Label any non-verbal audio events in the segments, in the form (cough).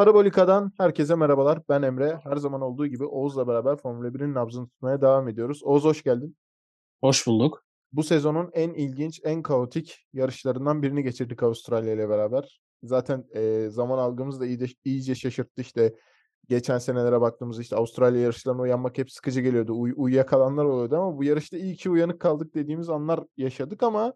Parabolika'dan herkese merhabalar. Ben Emre. Her zaman olduğu gibi Oğuz'la beraber Formula 1'in nabzını tutmaya devam ediyoruz. Oğuz hoş geldin. Hoş bulduk. Bu sezonun en ilginç, en kaotik yarışlarından birini geçirdik Avustralya ile beraber. Zaten e, zaman algımız da iyice, iyice şaşırttı. İşte geçen senelere baktığımızda işte Avustralya yarışlarına uyanmak hep sıkıcı geliyordu. Uy uyuyakalanlar oluyordu ama bu yarışta iyi ki uyanık kaldık dediğimiz anlar yaşadık ama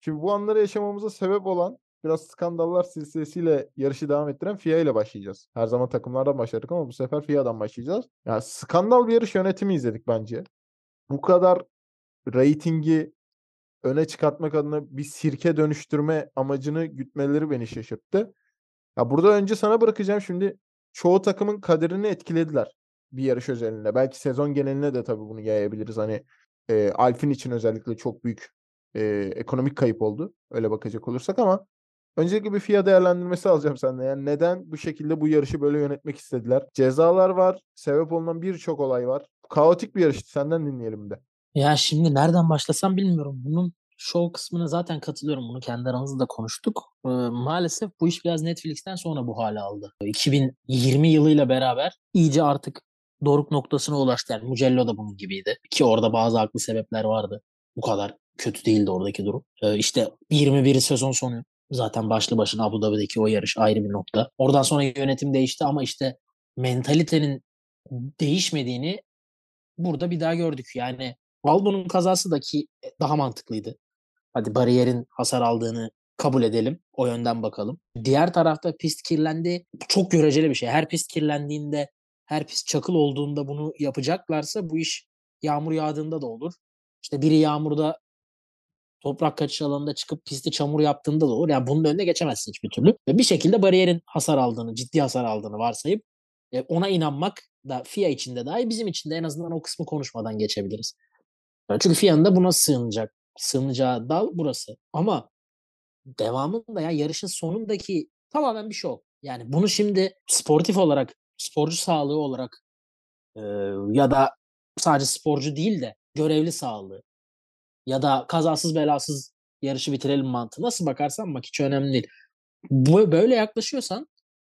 şimdi bu anları yaşamamıza sebep olan biraz skandallar silsilesiyle yarışı devam ettiren FIA ile başlayacağız. Her zaman takımlardan başladık ama bu sefer FIA'dan başlayacağız. Yani skandal bir yarış yönetimi izledik bence. Bu kadar reytingi öne çıkartmak adına bir sirke dönüştürme amacını gütmeleri beni şaşırttı. Ya burada önce sana bırakacağım şimdi çoğu takımın kaderini etkilediler bir yarış özelinde. Belki sezon geneline de tabii bunu yayabiliriz. Hani e, Alfin için özellikle çok büyük e, ekonomik kayıp oldu. Öyle bakacak olursak ama öncelikle bir FIA değerlendirmesi alacağım senden. Yani neden bu şekilde bu yarışı böyle yönetmek istediler? Cezalar var, sebep olunan birçok olay var. Kaotik bir yarıştı. Senden dinleyelim de. Ya şimdi nereden başlasam bilmiyorum. Bunun show kısmına zaten katılıyorum. Bunu kendi aramızda da konuştuk. Ee, maalesef bu iş biraz Netflix'ten sonra bu hale aldı. 2020 yılıyla beraber iyice artık doruk noktasına ulaştı. Yani Mugello da bunun gibiydi. Ki orada bazı haklı sebepler vardı. Bu kadar kötü değildi oradaki durum. Ee, işte 21 sezon sonu zaten başlı başına Abu Dhabi'deki o yarış ayrı bir nokta. Oradan sonra yönetim değişti ama işte mentalitenin değişmediğini burada bir daha gördük. Yani Albon'un kazası da ki daha mantıklıydı. Hadi bariyerin hasar aldığını kabul edelim. O yönden bakalım. Diğer tarafta pist kirlendi. Çok göreceli bir şey. Her pist kirlendiğinde, her pist çakıl olduğunda bunu yapacaklarsa bu iş yağmur yağdığında da olur. İşte biri yağmurda toprak kaçış alanında çıkıp pisti çamur yaptığında da olur. Yani bunun önüne geçemezsin hiçbir türlü. Ve bir şekilde bariyerin hasar aldığını, ciddi hasar aldığını varsayıp ona inanmak da FIA içinde dahi bizim için de en azından o kısmı konuşmadan geçebiliriz. Çünkü FIA'nın da buna sığınacak. Sığınacağı dal burası. Ama devamında ya yarışın sonundaki tamamen bir şov. Yani bunu şimdi sportif olarak, sporcu sağlığı olarak e, ya da sadece sporcu değil de görevli sağlığı ya da kazasız belasız yarışı bitirelim mantığı. Nasıl bakarsan bak hiç önemli değil. Bu, böyle yaklaşıyorsan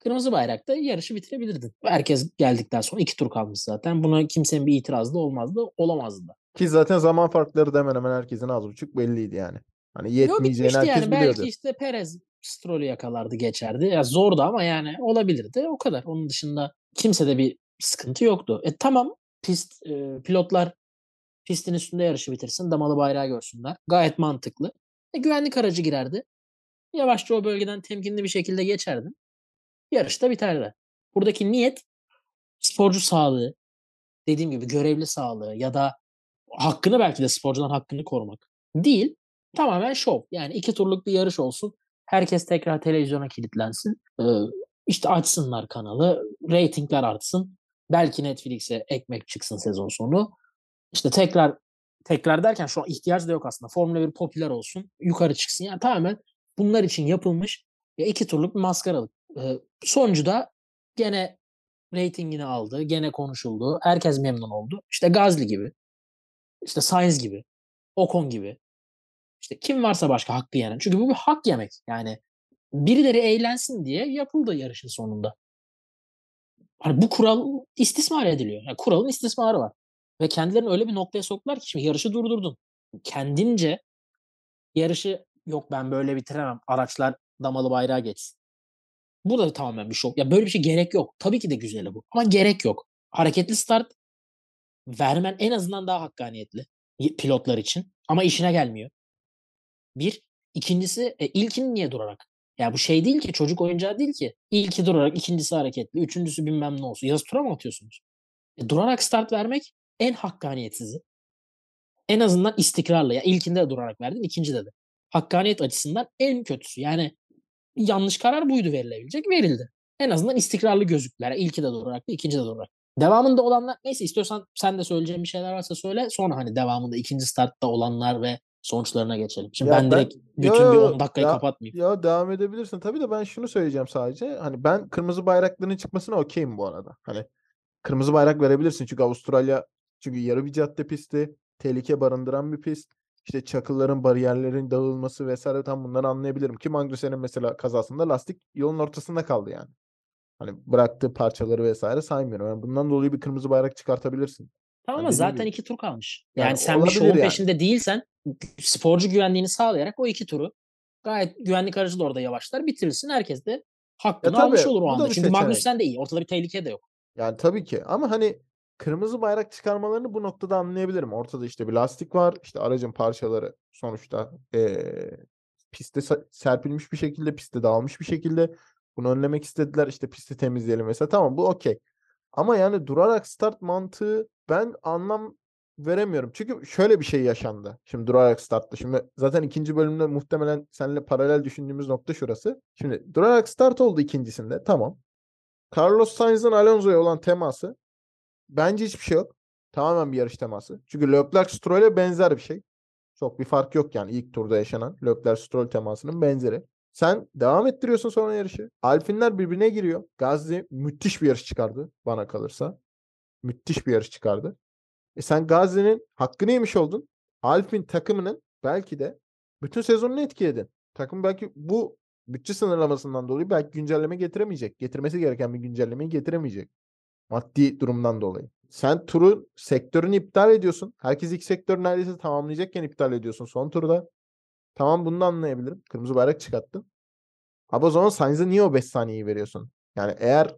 kırmızı bayrakta yarışı bitirebilirdin. Herkes geldikten sonra iki tur kalmış zaten. Buna kimsenin bir itirazı da olmazdı, olamazdı da. Ki zaten zaman farkları da hemen hemen herkesin az buçuk belliydi yani. Hani yetmeyeceğini herkes yani. biliyordu. Belki işte Perez Stroll'ü yakalardı geçerdi. Ya zordu ama yani olabilirdi. O kadar. Onun dışında kimsede bir sıkıntı yoktu. E tamam pist e, pilotlar pistin üstünde yarışı bitirsin. Damalı bayrağı görsünler. Gayet mantıklı. E, güvenlik aracı girerdi. Yavaşça o bölgeden temkinli bir şekilde geçerdi. Yarışta biterdi. Buradaki niyet sporcu sağlığı, dediğim gibi görevli sağlığı ya da hakkını belki de sporcudan hakkını korumak değil. Tamamen şov. Yani iki turluk bir yarış olsun. Herkes tekrar televizyona kilitlensin. Ee, işte açsınlar kanalı. Ratingler artsın. Belki Netflix'e ekmek çıksın sezon sonu. İşte tekrar tekrar derken şu an ihtiyaç da yok aslında. Formula 1 popüler olsun. Yukarı çıksın. Yani tamamen bunlar için yapılmış iki turluk bir maskaralık. Ee, sonucu da gene reytingini aldı. Gene konuşuldu. Herkes memnun oldu. İşte Gazli gibi. İşte Sainz gibi. Ocon gibi. İşte kim varsa başka hakkı yenen. Çünkü bu bir hak yemek. Yani birileri eğlensin diye yapıldı yarışın sonunda. Hani bu kural istismar ediliyor. Yani kuralın istismarı var. Ve kendilerini öyle bir noktaya soktular ki şimdi yarışı durdurdun. Kendince yarışı yok ben böyle bitiremem. Araçlar damalı bayrağı geçsin. Bu da tamamen bir şok. Ya böyle bir şey gerek yok. Tabii ki de güzel bu. Ama gerek yok. Hareketli start vermen en azından daha hakkaniyetli pilotlar için. Ama işine gelmiyor. Bir. İkincisi e, ilkini niye durarak? Ya bu şey değil ki çocuk oyuncağı değil ki. İlki durarak, ikincisi hareketli, üçüncüsü bilmem ne olsun. Yazı tura mı atıyorsunuz? E, durarak start vermek en hakkaniyetsizi. En azından istikrarlı. Ya ilkinde de durarak verdin, ikincide de. Hakkaniyet açısından en kötüsü. Yani yanlış karar buydu verilebilecek. Verildi. En azından istikrarlı gözüktüler. İlki de durarak, ikinci de durarak. Devamında olanlar neyse istiyorsan sen de söyleyeceğin bir şeyler varsa söyle. Sonra hani devamında ikinci startta olanlar ve sonuçlarına geçelim. Şimdi Ya ben ben direkt bütün yo bir yo 10 dakikayı ya, kapatmayayım. ya devam edebilirsin. Tabii de ben şunu söyleyeceğim sadece. Hani ben kırmızı bayrakların çıkmasına okeyim bu arada. Hani kırmızı bayrak verebilirsin çünkü Avustralya çünkü yarı bir cadde pisti, tehlike barındıran bir pist. İşte çakılların, bariyerlerin dağılması vesaire tam bunları anlayabilirim. Ki Magnussen'in mesela kazasında lastik yolun ortasında kaldı yani. Hani bıraktığı parçaları vesaire saymıyorum. Yani bundan dolayı bir kırmızı bayrak çıkartabilirsin. Tamam Yani ama dediğim zaten gibi. 2 tur kalmış. Yani Yani sen bir şovun yani. peşinde değilsen sporcu güvenliğini sağlayarak o 2 turu gayet güvenlik aracı da orada yavaşlar bitirirsin. Herkes de hakkını almış tabii, olur o anda. Çünkü seçenek. Magnussen de iyi. Ortada bir tehlike de yok. Yani tabii ki ama hani kırmızı bayrak çıkarmalarını bu noktada anlayabilirim. Ortada işte bir lastik var. işte aracın parçaları sonuçta eee piste serpilmiş bir şekilde, piste dağılmış bir şekilde. Bunu önlemek istediler. İşte pisti temizleyelim mesela. Tamam bu okey. Ama yani durarak start mantığı ben anlam veremiyorum. Çünkü şöyle bir şey yaşandı. Şimdi durarak startta. Şimdi zaten ikinci bölümde muhtemelen seninle paralel düşündüğümüz nokta şurası. Şimdi durarak start oldu ikincisinde. Tamam. Carlos Sainz'ın Alonso'ya olan teması bence hiçbir şey yok. Tamamen bir yarış teması. Çünkü Leclerc Stroll'e benzer bir şey. Çok bir fark yok yani ilk turda yaşanan Leclerc Stroll temasının benzeri. Sen devam ettiriyorsun sonra yarışı. Alfinler birbirine giriyor. Gazli müthiş bir yarış çıkardı bana kalırsa. Müthiş bir yarış çıkardı. E sen Gazli'nin hakkını yemiş oldun. Alpin takımının belki de bütün sezonunu etkiledin. Takım belki bu bütçe sınırlamasından dolayı belki güncelleme getiremeyecek. Getirmesi gereken bir güncellemeyi getiremeyecek. Maddi durumdan dolayı. Sen turu sektörünü iptal ediyorsun. Herkes ilk sektörü neredeyse tamamlayacakken iptal ediyorsun son turda. Tamam bunu da anlayabilirim. Kırmızı bayrak çıkarttın. Ama o zaman Sainz'e niye o 5 saniyeyi veriyorsun? Yani eğer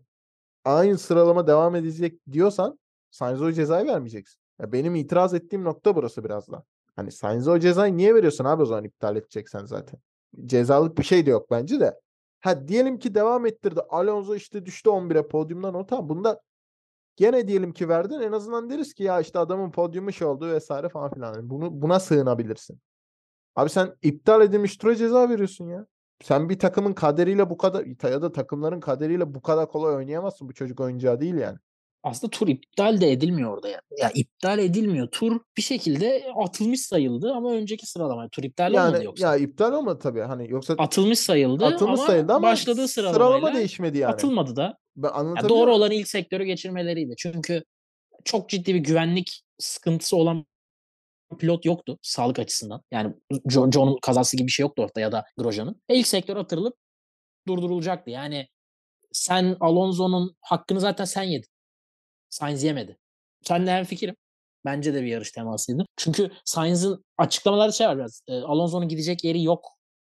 aynı sıralama devam edecek diyorsan Sainz'e o cezayı vermeyeceksin. Ya benim itiraz ettiğim nokta burası biraz da. Hani Sainz'e o cezayı niye veriyorsun abi o zaman iptal edeceksen zaten. Cezalık bir şey de yok bence de. Ha diyelim ki devam ettirdi. Alonso işte düştü 11'e podyumdan o tamam. Bunda gene diyelim ki verdin en azından deriz ki ya işte adamın podyumu şey oldu vesaire falan filan. Yani bunu buna sığınabilirsin. Abi sen iptal edilmiş tura ceza veriyorsun ya. Sen bir takımın kaderiyle bu kadar ya da takımların kaderiyle bu kadar kolay oynayamazsın. Bu çocuk oyuncağı değil yani. Aslında tur iptal de edilmiyor orada ya. Ya iptal edilmiyor. Tur bir şekilde atılmış sayıldı ama önceki sıralama. Tur iptal olmadı Yani yoksa. ya iptal olmadı tabii. Hani yoksa Atılmış sayıldı atılmış ama sayıldı ama başladığı sıralama değişmedi yani. atılmadı da. Ya doğru olan ilk sektörü geçirmeleriydi. Çünkü çok ciddi bir güvenlik sıkıntısı olan pilot yoktu sağlık açısından. Yani Jo- John'un kazası gibi bir şey yoktu ortada ya da Grosjean'ın. E, ilk sektör atırılıp durdurulacaktı. Yani sen Alonso'nun hakkını zaten sen yedin. Sainz yemedi. Sen de hemfikirim. Bence de bir yarış temasıydı. Çünkü Sainz'ın açıklamaları şey var biraz. E, Alonso'nun gidecek yeri yok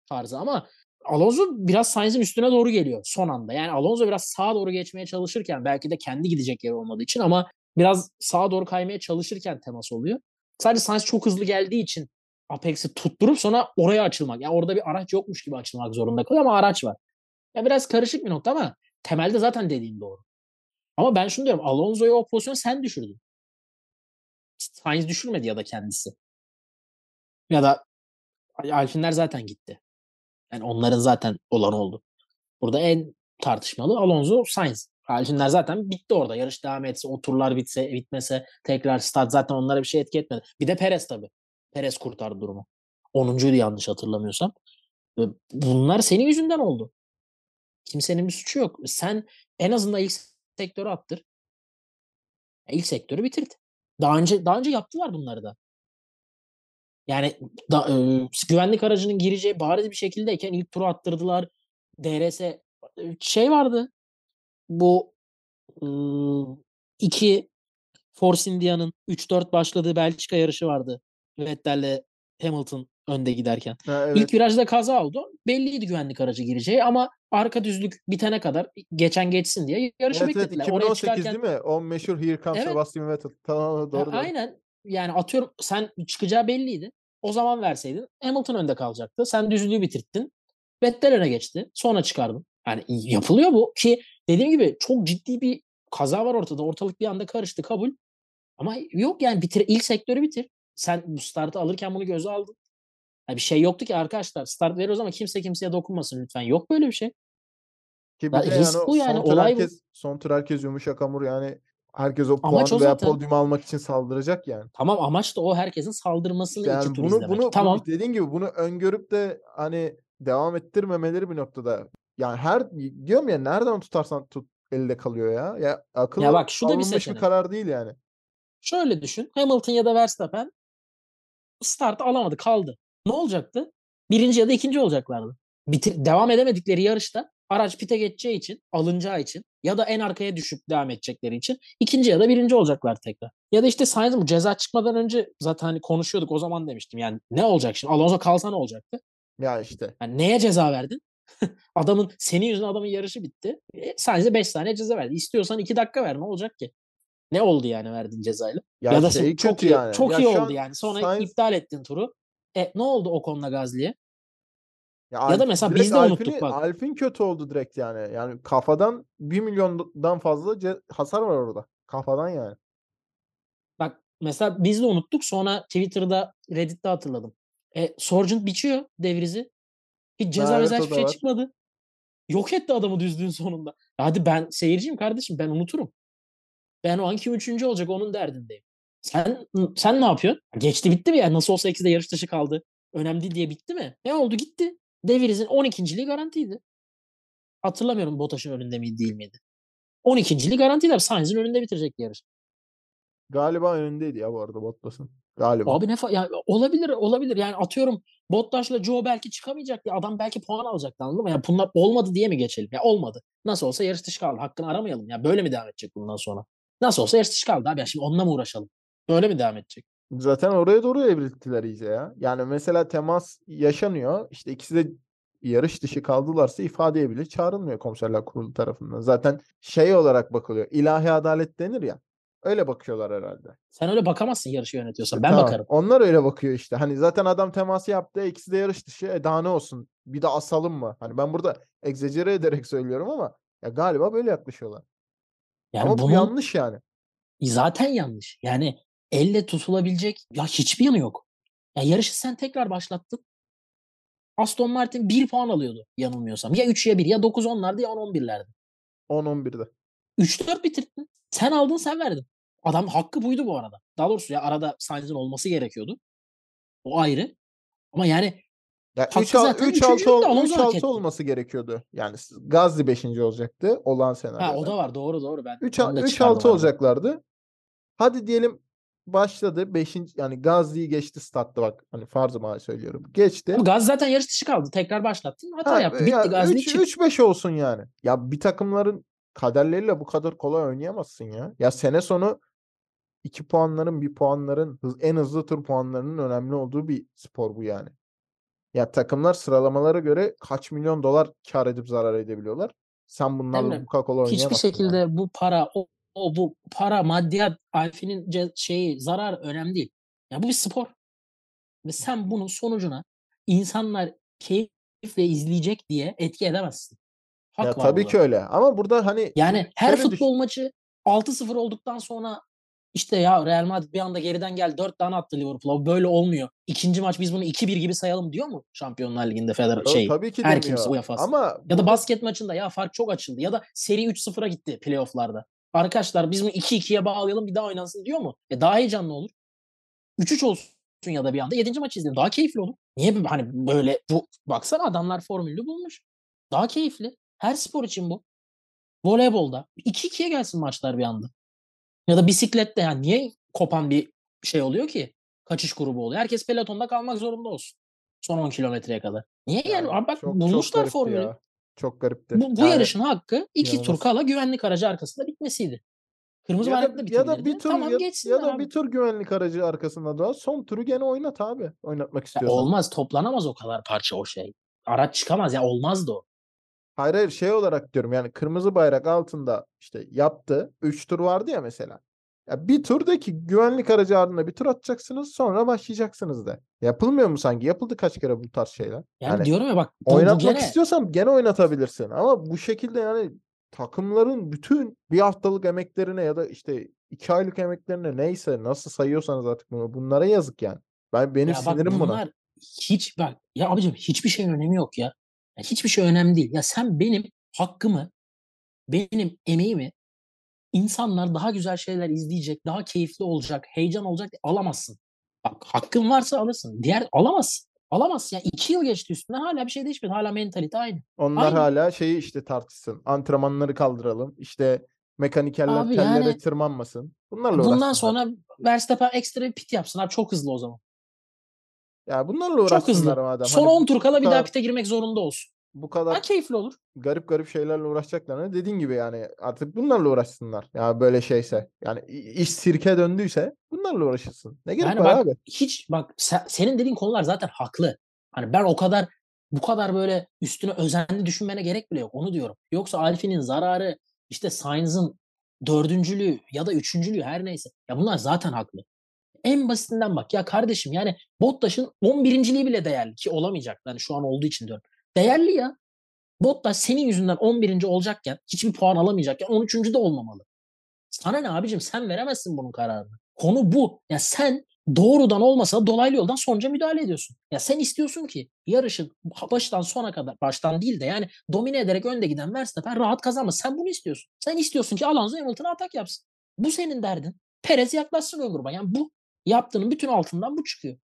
tarzı ama Alonso biraz Sainz'in üstüne doğru geliyor son anda. Yani Alonso biraz sağa doğru geçmeye çalışırken belki de kendi gidecek yeri olmadığı için ama biraz sağa doğru kaymaya çalışırken temas oluyor. Sadece Sainz çok hızlı geldiği için Apex'i tutturup sonra oraya açılmak. Yani orada bir araç yokmuş gibi açılmak zorunda kalıyor ama araç var. Ya biraz karışık bir nokta ama temelde zaten dediğin doğru. Ama ben şunu diyorum. Alonso'yu o pozisyona sen düşürdün. Sainz düşürmedi ya da kendisi. Ya da Alfinler zaten gitti. Yani onların zaten olan oldu. Burada en tartışmalı Alonso Sainz. Alfinler zaten bitti orada. Yarış devam etse, o turlar bitse, bitmese tekrar start zaten onlara bir şey etki etmedi. Bir de Perez tabii. Perez kurtardı durumu. 10'uncuydu yanlış hatırlamıyorsam. Bunlar senin yüzünden oldu. Kimsenin bir suçu yok. Sen en azından ilk sektörü attır. İlk sektörü bitirdi. Daha önce daha önce yaptılar bunları da. Yani da, e, güvenlik aracının gireceği bariz bir şekildeyken ilk turu attırdılar. DRS e, şey vardı. Bu ıı, iki Force India'nın 3-4 başladığı Belçika yarışı vardı. Vettel'le Hamilton önde giderken. Ha, evet. İlk virajda kaza oldu. Belliydi güvenlik aracı gireceği ama arka düzlük bitene kadar geçen geçsin diye yarışı Evet, evet, beklediler. Oraya 2018 çıkarken değil mi? O meşhur Here Comes Evet. Sebastian Vettel. Tamam Ha, doğru doğru. aynen. Yani atıyorum sen çıkacağı belliydi. O zaman verseydin Hamilton önde kalacaktı. Sen düzlüğü bitirttin. Vettel öne geçti. Sonra çıkardın. Yani yapılıyor bu ki dediğim gibi çok ciddi bir kaza var ortada. Ortalık bir anda karıştı kabul. Ama yok yani bitir ilk sektörü bitir. Sen bu startı alırken bunu göze aldın. Yani bir şey yoktu ki arkadaşlar. Start veriyoruz ama kimse kimseye dokunmasın lütfen. Yok böyle bir şey. Ki bir Ya yani risk o bu yani, son olay bu. herkes son tur herkes yumuşak hamur yani herkes o Amaç puanı o veya zaten. podyumu almak için saldıracak yani. Tamam amaç da o herkesin saldırmasını İşte iki yani tur bunu izlemek. bunu tamam. bu dediğin gibi bunu öngörüp de hani devam ettirmemeleri bir noktada. Yani her diyorum ya nereden tutarsan tut elde kalıyor ya. Ya akıllı Ya bak şu da bir alınmış bir seçenek. karar değil yani. Şöyle düşün. Hamilton ya da Verstappen start alamadı kaldı. Ne olacaktı? Birinci ya da ikinci olacaklardı. Bitir, devam edemedikleri yarışta araç pite geçeceği için, alınacağı için ya da en arkaya düşüp devam edecekleri için ikinci ya da birinci olacaklar tekrar. Ya da işte Sainz'ın bu ceza çıkmadan önce zaten hani konuşuyorduk o zaman demiştim. Yani ne olacak şimdi? Alonso kalsa ne olacaktı? Ya işte. Yani neye ceza verdin? (laughs) adamın senin yüzünden adamın yarışı bitti. E, Sainz'e 5 saniye ceza verdi. İstiyorsan 2 dakika ver ne olacak ki? Ne oldu yani verdiğin cezayla? Ya, Ya da şey çok iyi yani. çok Ya iyi oldu an yani. Sonra Sainz- iptal ettin turu. E ne oldu o konuda Gazli'ye? Ya, Ya da Alp- mesela biz de unuttuk Alp'ini- bak. Alp'in kötü oldu direkt yani. Yani kafadan 1 milyondan fazla ce- hasar var orada. Kafadan yani. Bak mesela biz de unuttuk. Sonra Twitter'da, Reddit'te hatırladım. E, Sargent biçiyor devrizi. Hiç ceza Ha, evet, hiçbir şey var. çıkmadı. Yok etti adamı düzlüğün sonunda. Hadi ben seyirciyim kardeşim ben unuturum. Ben o an kim üçüncü olacak onun derdindeyim. Sen sen ne yapıyorsun? Geçti bitti mi ya? Nasıl olsa ikisi de yarış dışı kaldı. Önemli değil diye bitti mi? Ne oldu gitti. Devriz'in 12.liği garantiydi. Hatırlamıyorum Bottas'ın önünde miydi değil miydi? 12.liği garantiydi. Sainz'in önünde bitirecekti yarış. Galiba önündeydi ya bu arada Bottas'ın. Galiba. Abi ne fa- ya olabilir olabilir yani atıyorum Bottas'la Joe belki çıkamayacak ya adam belki puan alacaktı anladın mı? Ya bunlar olmadı diye mi geçelim? Ya olmadı. Nasıl olsa yarış dışı kaldı. Hakkını aramayalım. Ya böyle mi devam edecek bundan sonra? Nasıl olsa yarış dışı kaldı abi. Ya şimdi onunla mı uğraşalım? Böyle mi devam edecek? Zaten oraya doğru evrildiler iyice ya. Yani mesela temas yaşanıyor. İşte ikisi de yarış dışı kaldılarsa ifadeye bile çağrılmıyor komiserler kurulu tarafından. Zaten şey olarak bakılıyor. İlahi adalet denir ya. Öyle bakıyorlar herhalde. Sen öyle bakamazsın yarışı yönetiyorsan. Ben Tamam, bakarım. Onlar öyle bakıyor işte. Hani zaten adam teması yaptı. ikisi de yarış dışı. E daha ne olsun? Bir de asalım mı? Hani ben burada egzecere ederek söylüyorum ama ya galiba böyle yaklaşıyorlar. Yani ama bu bunun yanlış yani. zaten yanlış. Yani elle tutulabilecek ya hiçbir yanı yok. Ya yarışı sen tekrar başlattın. Aston Martin 1 puan alıyordu yanılmıyorsam. Ya 3 ya 1 ya 9 onlardı ya 10 11'lerdi. 10-11'de. 3-4 bitirdin. Sen aldın sen verdin. Adam hakkı buydu bu arada. Daha doğrusu ya arada Sainz'in olması gerekiyordu. O ayrı. Ama yani Ya Hakkı 3 zaten üçüncülükte Alonso hak 3-6 etti. olması gerekiyordu. Yani Gazli 5. olacaktı olan senaryoda. ha o da var doğru doğru ben. 3 onu da çıkardım 3-6 aradan. olacaklardı. Hadi diyelim başladı 5. yani Gazli'yi geçti statta bak. Hani farz-ı mahal söylüyorum. Geçti. Ama Gaz zaten yarış dışı kaldı. Tekrar başlattın. Hata Ha, yaptı. Bitti ya Gazli üç- çık. 3-5 olsun yani. Ya bir takımların kaderleriyle bu kadar kolay oynayamazsın ya. Ya sene sonu 2 puanların, 1 puanların, en hızlı tur puanlarının önemli olduğu bir spor bu yani. Ya takımlar sıralamalara göre kaç milyon dolar kar edip zarar edebiliyorlar. Sen bunlarla bu kadar kolay Hiçbir şekilde yani. bu para o, o bu para maddiyat Alfi'nin şeyi zarar önemli değil. Ya bu bir spor. Ve sen bunun sonucuna insanlar keyifle izleyecek diye etki edemezsin. Hak Ya tabii burada. ki öyle. Ama burada hani Yani her futbol maçı 6-0 olduktan sonra işte ya Real Madrid bir anda geriden geldi 4 tane attı Liverpool'a. Böyle olmuyor. İkinci maç biz bunu 2-1 gibi sayalım diyor mu Şampiyonlar Ligi'nde Feder Yo, şey tabii ki her demiyor. kimse UEFA'sı. Ama Ya da basket maçında ya fark çok açıldı ya da seri 3-0'a gitti playoff'larda. Arkadaşlar biz bunu 2-2'ye bağlayalım bir daha oynansın diyor mu? E daha heyecanlı olur. 3-3 olsun ya da bir anda 7. maçı izleyelim. Daha keyifli olur. Niye hani böyle bu baksana adamlar formülü bulmuş. Daha keyifli. Her spor için bu. Voleybolda 2-2'ye gelsin maçlar bir anda. Ya da bisiklette yani niye kopan bir şey oluyor ki? Kaçış grubu oluyor. Herkes pelotonda kalmak zorunda olsun. Son 10 kilometreye kadar. Niye yani? yani Abi bak çok çok bulmuşlar garipti formülü. ya. Çok garipti. Bu, bu Yani yarışın hakkı iki tur kala güvenlik aracı arkasında bitmesiydi. Kırmızı Ya bayrakla da, ya da bir tur Tamam ya, ya da abi. bir tur güvenlik aracı arkasında da son turu gene oynat abi. Oynatmak Ya istiyorsan. olmaz toplanamaz o kadar parça o şey. Araç çıkamaz ya olmazdı o. Hayır hayır şey olarak diyorum yani kırmızı bayrak altında işte yaptı. 3 tur vardı ya mesela. Ya bir tur de ki güvenlik aracı ardında bir tur atacaksınız sonra başlayacaksınız da. Yapılmıyor mu sanki? Yapıldı kaç kere bu tarz şeyler. Yani, Yani diyorum ya bak bu, bu oynatmak gene istiyorsan gene oynatabilirsin. Ama bu şekilde yani takımların bütün bir haftalık emeklerine ya da işte iki aylık emeklerine neyse nasıl sayıyorsanız artık bunu bunlara yazık yani. Ben benim ya bak sinirim buna. bunlar hiç bak ya abicim hiçbir şeyin önemi yok ya. Ya hiçbir şey önemli değil. Ya sen benim hakkımı, benim emeğimi insanlar daha güzel şeyler izleyecek, daha keyifli olacak, heyecan olacak alamazsın. Bak hakkın varsa alırsın. Diğer alamazsın. Alamazsın. Ya iki yıl geçti üstünden hala bir şey değişmedi. Hala mentalite aynı. Onlar Aynı. hala şeyi işte tartışsın. Antrenmanları kaldıralım. İşte mekanikerler Abi tellere yani- tırmanmasın. Bunlarla Bundan sonra Verstappen ekstra bir pit yapsın abi çok hızlı o zaman. Ya bunlarla Çok uğraşsınlar hızlı. madem. Son Hani 10 bu tur kala bir daha pite girmek zorunda olsun. Bu Daha kadar keyifli olur. garip garip şeylerle uğraşacaklarına dediğin gibi yani artık bunlarla uğraşsınlar. Ya böyle şeyse yani iş sirke döndüyse bunlarla uğraşılsın. Ne gerek Yani var bak abi? hiç bak sen- senin dediğin konular zaten haklı. Hani ben o kadar bu kadar böyle üstüne özenli düşünmene gerek bile yok. Onu diyorum. Yoksa Alfi'nin zararı işte Sainz'ın dördüncülüğü ya da üçüncülüğü her neyse. Ya bunlar zaten haklı. En basitinden bak ya kardeşim yani Bottas'ın 11.liği bile değerli ki olamayacak. Yani şu an olduğu için diyorum. Değerli ya. Bottas senin yüzünden 11. olacakken hiçbir puan alamayacakken 13. de olmamalı. Sana ne abicim sen veremezsin bunun kararını. Konu bu. Ya sen doğrudan olmasa dolaylı yoldan sonuca müdahale ediyorsun. Ya sen istiyorsun ki yarışın baştan sona kadar baştan değil de yani domine ederek önde giden Verstappen rahat kazanmasın. Sen bunu istiyorsun. Sen istiyorsun ki Alonso Hamilton'a atak yapsın. Bu senin derdin. Perez yaklaşsın ön gruba. Yani bu yaptığının bütün altından bu çıkıyor.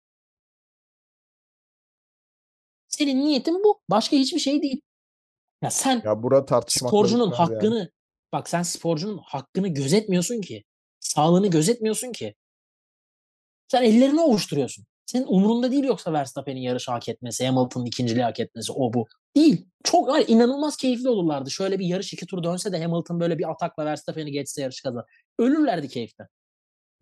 Senin niyetin bu. Başka hiçbir şey değil. Ya sen Ya bura tartışmakla sporcunun bitmez yani. hakkını bak sen sporcunun hakkını gözetmiyorsun ki. Sağlığını gözetmiyorsun ki. Sen ellerini ovuşturuyorsun. Senin umurunda değil yoksa Verstappen'in yarışı hak etmesi, Hamilton'ın ikinciliği hak etmesi, o bu. Değil. Çok hani inanılmaz keyifli olurlardı. Şöyle bir yarış iki tur dönse de Hamilton böyle bir atakla Verstappen'i geçse yarış kazan. Ölürlerdi keyiften.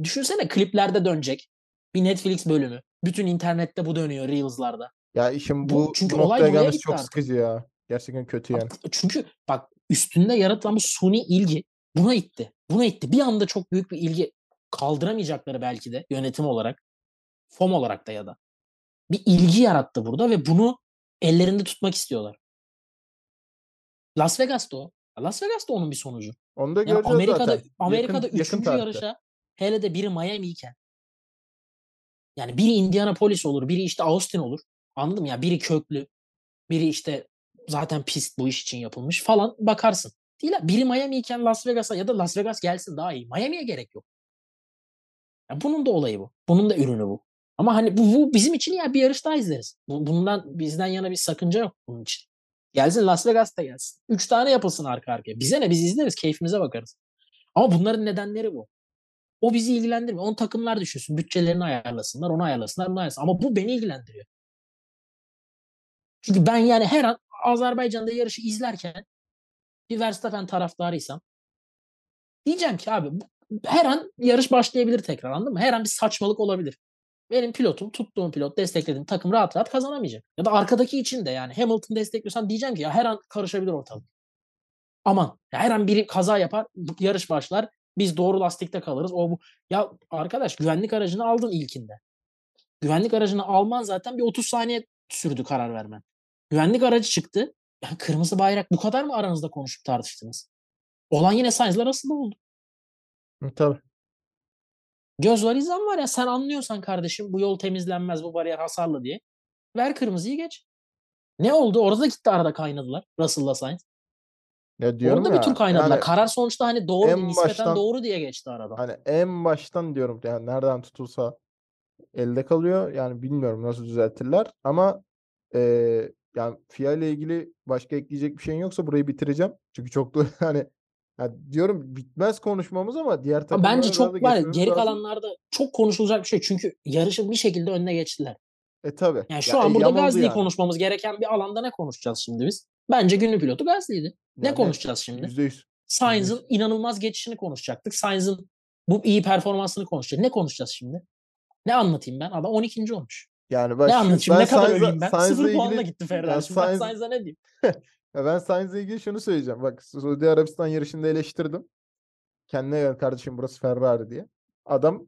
Düşünsene kliplerde dönecek. Bir Netflix bölümü. Bütün internette bu dönüyor Reels'larda. Ya işin Bu- bu, çünkü bu olay noktaya gelmesi çok artık. sıkıcı ya. Gerçekten kötü yani. Çünkü bak üstünde yaratılan bu suni ilgi buna itti. Buna itti. Bir anda çok büyük bir ilgi kaldıramayacakları belki de yönetim olarak, FOM olarak da ya da bir ilgi yarattı burada ve bunu ellerinde tutmak istiyorlar. Las Vegas'ta o. Las Vegas'ta onun bir sonucu. Onu da Yani Amerika'da zaten. Yakın- Amerika'da yakın üçüncü tarihte. yarışa hele de biri Miami iken yani biri Indianapolis olur, biri işte Austin olur. Anladın mı? Ya biri köklü, biri işte zaten pist bu iş için yapılmış falan bakarsın. Değil ha. Biri Miami iken Las Vegas'a ya da Las Vegas gelsin daha iyi. Miami'ye gerek yok. Ya bunun da olayı bu. Bunun da ürünü bu. Ama hani bu, bu bizim için ya bir yarış daha izleriz. Bu- bundan bizden yana bir sakınca yok bunun için. Gelsin Las Vegas'ta gelsin. Üç tane yapılsın arka arkaya. Bize ne biz izleriz keyfimize bakarız. Ama bunların nedenleri bu. O bizi ilgilendirmiyor. Onu takımlar düşünsün. Bütçelerini ayarlasınlar, onu ayarlasınlar, bunu ayarlasınlar. Ama bu beni ilgilendiriyor. Çünkü ben yani her an Azerbaycan'da yarışı izlerken bir Verstappen taraftarıysam diyeceğim ki abi her an yarış başlayabilir tekrar anladın mı? Her an bir saçmalık olabilir. Benim pilotum, tuttuğum pilot, desteklediğim takım rahat rahat kazanamayacak. Ya da arkadaki için de yani Hamilton destekliyorsam diyeceğim ki ya her an karışabilir ortalık. Aman ya her an biri kaza yapar, yarış başlar. Biz doğru lastikte kalırız. O bu. Ya arkadaş güvenlik aracını aldın ilkinde. Güvenlik aracını alman zaten bir 30 saniye sürdü karar vermen. Güvenlik aracı çıktı. Ya kırmızı bayrak bu kadar mı aranızda konuşup tartıştınız? Olan yine Sainz'la arasında oldu. Hı, Tabii. Göz var izan var ya sen anlıyorsan kardeşim bu yol temizlenmez bu bariyer hasarlı diye. Ver kırmızıyı geç. Ne oldu? Orada da gitti arada kaynadılar. Russell'la Sainz. Ya diyorum Orada ya bir tur kaynadılar. yani Karar sonuçta hani doğru en nispeten baştan- doğru diye geçti arada. hani en baştan diyorum yani nereden tutulsa elde kalıyor. Yani bilmiyorum nasıl düzeltirler ama eee, yani FIA ile ilgili başka ekleyecek bir şeyin yoksa burayı bitireceğim. Çünkü çok da (laughs) hani ya diyorum bitmez konuşmamız ama diğer Ama takımlara bence çok var geri lazım. kalanlarda çok konuşulacak bir şey. Çünkü yarışın bir şekilde önüne geçtiler. E tabii. Yani şu Ya, an e, burada Gasly'yi yani. konuşmamız gereken bir alanda ne konuşacağız şimdi biz? Bence günlük pilotu Gasly'ydi. Ne Yani konuşacağız şimdi? Yüzde yüz. Sainz'ın inanılmaz geçişini konuşacaktık. Sainz'ın bu iyi performansını konuşacağız. Ne konuşacağız şimdi? Ne anlatayım ben? Adam 12. olmuş. Yani ben Ne anlatayım? Ne kadar öveyim ben? Sainz'la Sıfır puanla gitti Ferrari. Şimdi Sainz- Sainz'a ne diyeyim? (laughs) Ya ben Sainz'la ilgili şunu söyleyeceğim. Bak Suudi Arabistan yarışında eleştirdim. Kendine gel kardeşim burası Ferrari diye. Adam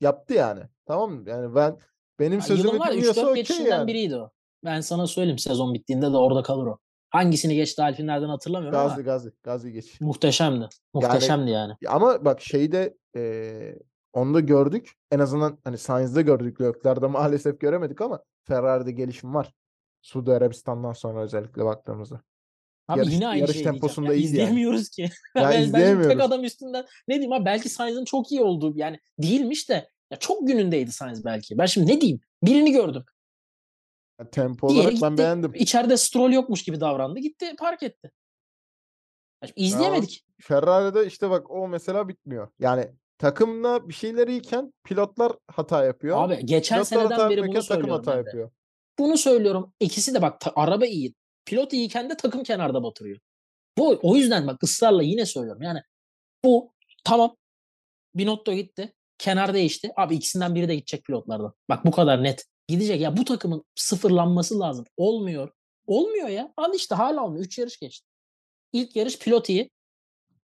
yaptı yani. Tamam mı? Yani ben benim Ya sözümü dinliyorsa 3-4 okey yani. biriydi o. Ben sana söyleyeyim sezon bittiğinde de orada kalır o. Hangisini geçti Alpinlerden hatırlamıyorum Gazi ama Gazi Gazi geç. muhteşemdi. Muhteşemdi yani. Ya Ama bak şeyde eee onu da gördük. En azından hani Sainz'de gördük. Leclerc'de maalesef göremedik ama Ferrari'de gelişim var. Suudi Arabistan'dan sonra özellikle baktığımızda. Abi yarış- yine aynı yarış şey temposunda Ya iyiydi yani. izleyemiyoruz ki. (laughs) Ya ben, ben şimdi tek izleyemiyoruz. adam üstünden ne diyeyim abi belki Sainz'ın çok iyi olduğu yani değilmiş de ya çok günündeydi Sainz belki. Ben şimdi ne diyeyim? Birini gördüm. Yani tempo Diğeri olarak ben gitti. beğendim. İçeride Stroll yokmuş gibi davrandı. Gitti park etti. Ya şimdi izleyemedik. Ferrari'de işte bak o mesela bitmiyor. Yani takımla bir şeyler iyiken pilotlar hata yapıyor. Abi geçen Pilotlar hata seneden beri bunu takım söylüyorum hata ben de. yapıyor. Bunu söylüyorum. İkisi de bak ta- araba iyi. Pilot iyiyken de takım kenarda batırıyor. Bu o yüzden bak ısrarla yine söylüyorum. Yani bu tamam Binotto gitti. Kenar değişti. Abi ikisinden biri de gidecek pilotlardan. Bak bu kadar net. Gidecek. Ya bu takımın sıfırlanması lazım. Olmuyor. Olmuyor ya. Al işte hala olmuyor. Üç yarış geçti. İlk yarış pilot iyi.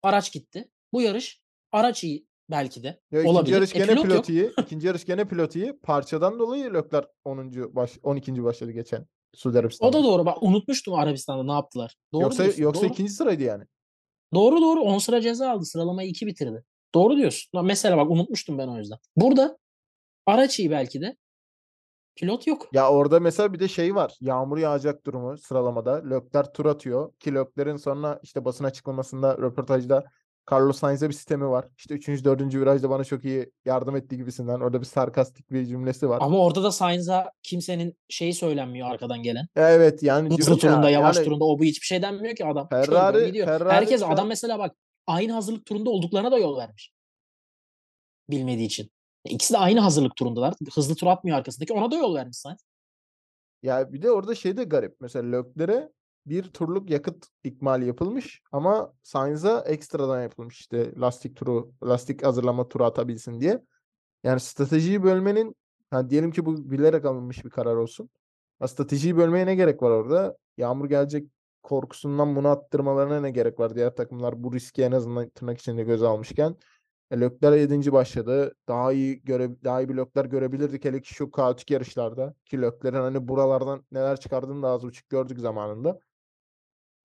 Araç gitti. Bu yarış araç iyi belki de. Ya ikinci Olabilir. yarış E, gene pilot pilot, yok. iyi. (laughs) İkinci yarış gene pilot iyi. Parçadan dolayı Leclerc 10. baş 12. başladı geçen Suudi O Arabistan'da. da doğru. Bak unutmuştum Arabistan'da ne yaptılar. Doğru yoksa diyorsun. yoksa doğru. ikinci sıraydı yani. Doğru doğru. 10 sıra ceza aldı. Sıralamayı 2 bitirdi. Doğru diyorsun. Mesela bak unutmuştum ben o yüzden. Burada araç iyi belki de. Pilot yok. Ya orada mesela bir de şey var. Yağmur yağacak durumu sıralamada. Leclerc tur atıyor. Ki Leclerc'in sonra işte basın açıklamasında röportajda Carlos Sainz'e bir sistemi var. İşte 3. 4. virajda bana çok iyi yardım ettiği gibisinden. Orada bir sarkastik bir cümlesi var. Ama orada da Sainz'a kimsenin şeyi söylenmiyor arkadan gelen. Evet yani Hızlı turunda, yavaş yani turunda o bu hiçbir şey denmiyor ki adam. Ferrari- gidiyor. Ferrari Herkes adam mesela bak aynı hazırlık turunda olduklarına da yol vermiş. Bilmediği için. İkisi de aynı hazırlık turundalar. Hızlı tur atmıyor arkasındaki. Ona da yol vermiş Sainz. Ya bir de orada şey de garip. Mesela Leclerc'e bir turluk yakıt ikmali yapılmış ama Sainz'a ekstradan yapılmış işte lastik turu, lastik hazırlama turu atabilsin diye. Yani stratejiyi bölmenin ha diyelim ki bu bilerek alınmış bir karar olsun. Ha, stratejiyi bölmeye ne gerek var orada? Yağmur gelecek korkusundan bunu attırmalarına ne gerek var? Diğer takımlar bu riski en azından tırnak içinde göze almışken. E, Leclerc 7. başladı. Daha iyi göre daha iyi bir Leclerc görebilirdik hele ki şu kaotik yarışlarda. Ki Leclerc'in hani buralardan neler çıkardığını da az buçuk gördük zamanında.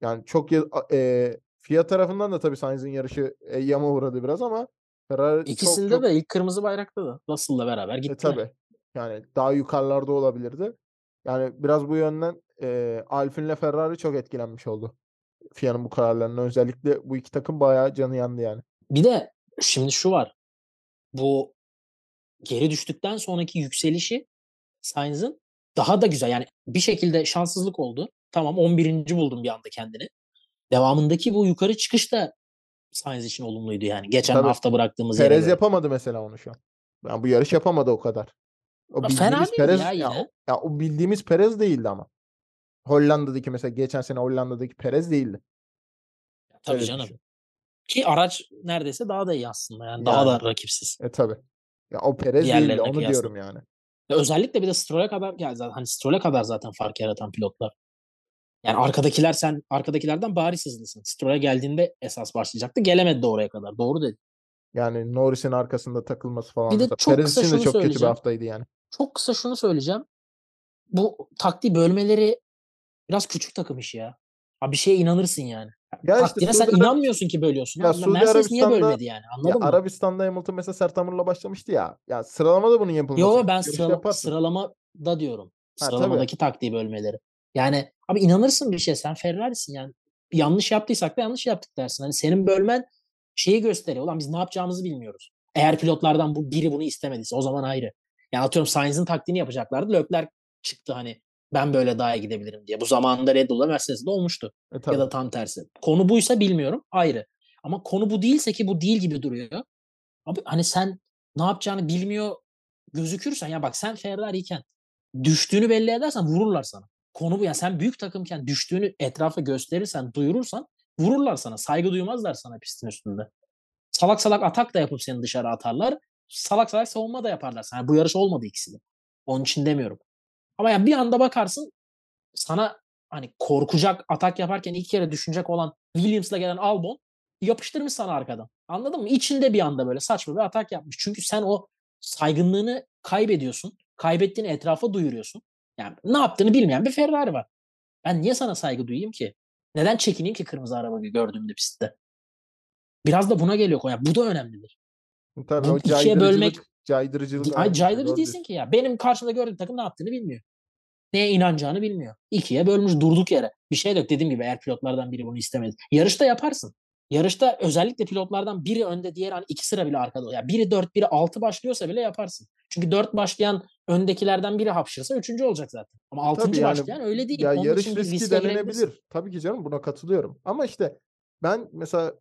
Yani çok e, FIA tarafından da tabii Sainz'in yarışı e, yama uğradı biraz ama Ferrari çok İkisinde çok de ilk kırmızı bayrakta da Russell'la beraber e, gittiler. tabii. Yani daha yukarılarda olabilirdi. Yani biraz bu yönden e, Alpine'le Ferrari çok etkilenmiş oldu. FIA'nın bu kararlarına. Özellikle bu iki takım bayağı canı yandı yani. Bir de şimdi şu var. Bu geri düştükten sonraki yükselişi Sainz'ın daha da güzel. Yani bir şekilde şanssızlık oldu. Tamam 11. buldum bir anda kendini. Devamındaki bu yukarı çıkış da Sainz için olumluydu yani. Geçen Tabii. hafta bıraktığımız Perez yapamadı mesela onu şu an. Yani bu yarış yapamadı o kadar. O Ya bildiğimiz Perez ya ya, o, ya o bildiğimiz Perez değildi ama. Hollanda'daki mesela geçen sene Hollanda'daki Perez değildi. Tabii Öyle canım. düşün. Ki araç neredeyse daha da iyi aslında. Yani, daha Yani. da rakipsiz. E tabii. Ya o Perez değildi onu kıyasla. diyorum yani. Ya özellikle bir de Stroll'e kadar yani zaten hani Stroll'e kadar zaten fark yaratan pilotlar. Yani arkadakiler sen arkadakilerden bariz hızlısın. Stroll'e geldiğinde esas başlayacaktı. Gelemedi de oraya kadar. Doğru dedi. Yani Norris'in arkasında takılması falan. Bir de mesela. çok Perez kısa için de çok kötü bir haftaydı yani. Çok kısa şunu söyleyeceğim. Bu taktiği bölmeleri biraz küçük takım işi ya. Abi bir şeye inanırsın yani. Ya işte sen Suudi Arab- inanmıyorsun ki bölüyorsun. Ya Suudi Mercedes niye Arabistan'da- bölmedi yani? Anladın Ya mı? Arabistan'da Hamilton mesela sert hamurla başlamıştı ya. Ya sıralamada bunun yapılması. Yo ben sırala- yaparsın. sıralamada diyorum. Ha, tabii. Sıralamadaki taktiği bölmeleri. Yani abi inanırsın bir şey. Sen Ferrari'sin yani. Yanlış yaptıysak da yanlış yaptık dersin. Hani senin bölmen şeyi gösteriyor. Ulan biz ne yapacağımızı bilmiyoruz. Eğer pilotlardan bu biri bunu istemediyse o zaman ayrı. Yani atıyorum Sainz'in taktiğini yapacaklardı. Leclerc çıktı hani ben böyle daha iyi gidebilirim diye. Bu zamanında Red Bull'la Mercedes'de olmuştu. E, tabii. Ya da tam tersi. Konu buysa bilmiyorum ayrı. Ama konu bu değilse ki bu değil gibi duruyor. Abi hani sen ne yapacağını bilmiyor gözükürsen ya bak sen Ferrari'yken düştüğünü belli edersen vururlar sana. Konu bu ya sen büyük takımken düştüğünü etrafa gösterirsen, duyurursan vururlar sana. Saygı duymazlar sana pistin üstünde. Salak salak atak da yapıp seni dışarı atarlar. Salak salak savunma da yaparlar sana. Bu yarış olmadı ikisi de. Onun için demiyorum. Ama ya bir anda bakarsın sana hani korkacak atak yaparken iki kere düşünecek olan Williams'la gelen Albon yapıştırmış sana arkadan. Anladın mı? İçinde bir anda böyle saçma bir atak yapmış. Çünkü sen o saygınlığını kaybediyorsun. Kaybettiğini etrafa duyuruyorsun. Yani ne yaptığını bilmeyen bir Ferrari var. Ben niye sana saygı duyayım ki? Neden çekineyim ki kırmızı arabayı gördüğümde pistte? Biraz da buna geliyor konu. Yani bu da önemlidir. Tabii Bu o ikiye bölmek- caydırıcılık Ay önemli. caydırıcı Doğru değilsin ki ya. Benim karşımda gördüğüm takım ne yaptığını bilmiyor. Neye inanacağını bilmiyor. İkiye bölmüş durduk yere. Bir şey yok dediğim gibi eğer pilotlardan biri bunu istemedi. Yarışta yaparsın. Yarışta özellikle pilotlardan biri önde diğer hani iki sıra bile arkada. Ya biri 4 biri 6 başlıyorsa bile yaparsın. Çünkü 4 başlayan öndekilerden biri hapşırsa üçüncü olacak zaten. Ama 6. Tabii yani başlayan öyle değil. Ya Onun yarış için riski denenebilir. Tabii ki canım buna katılıyorum. Ama işte ben mesela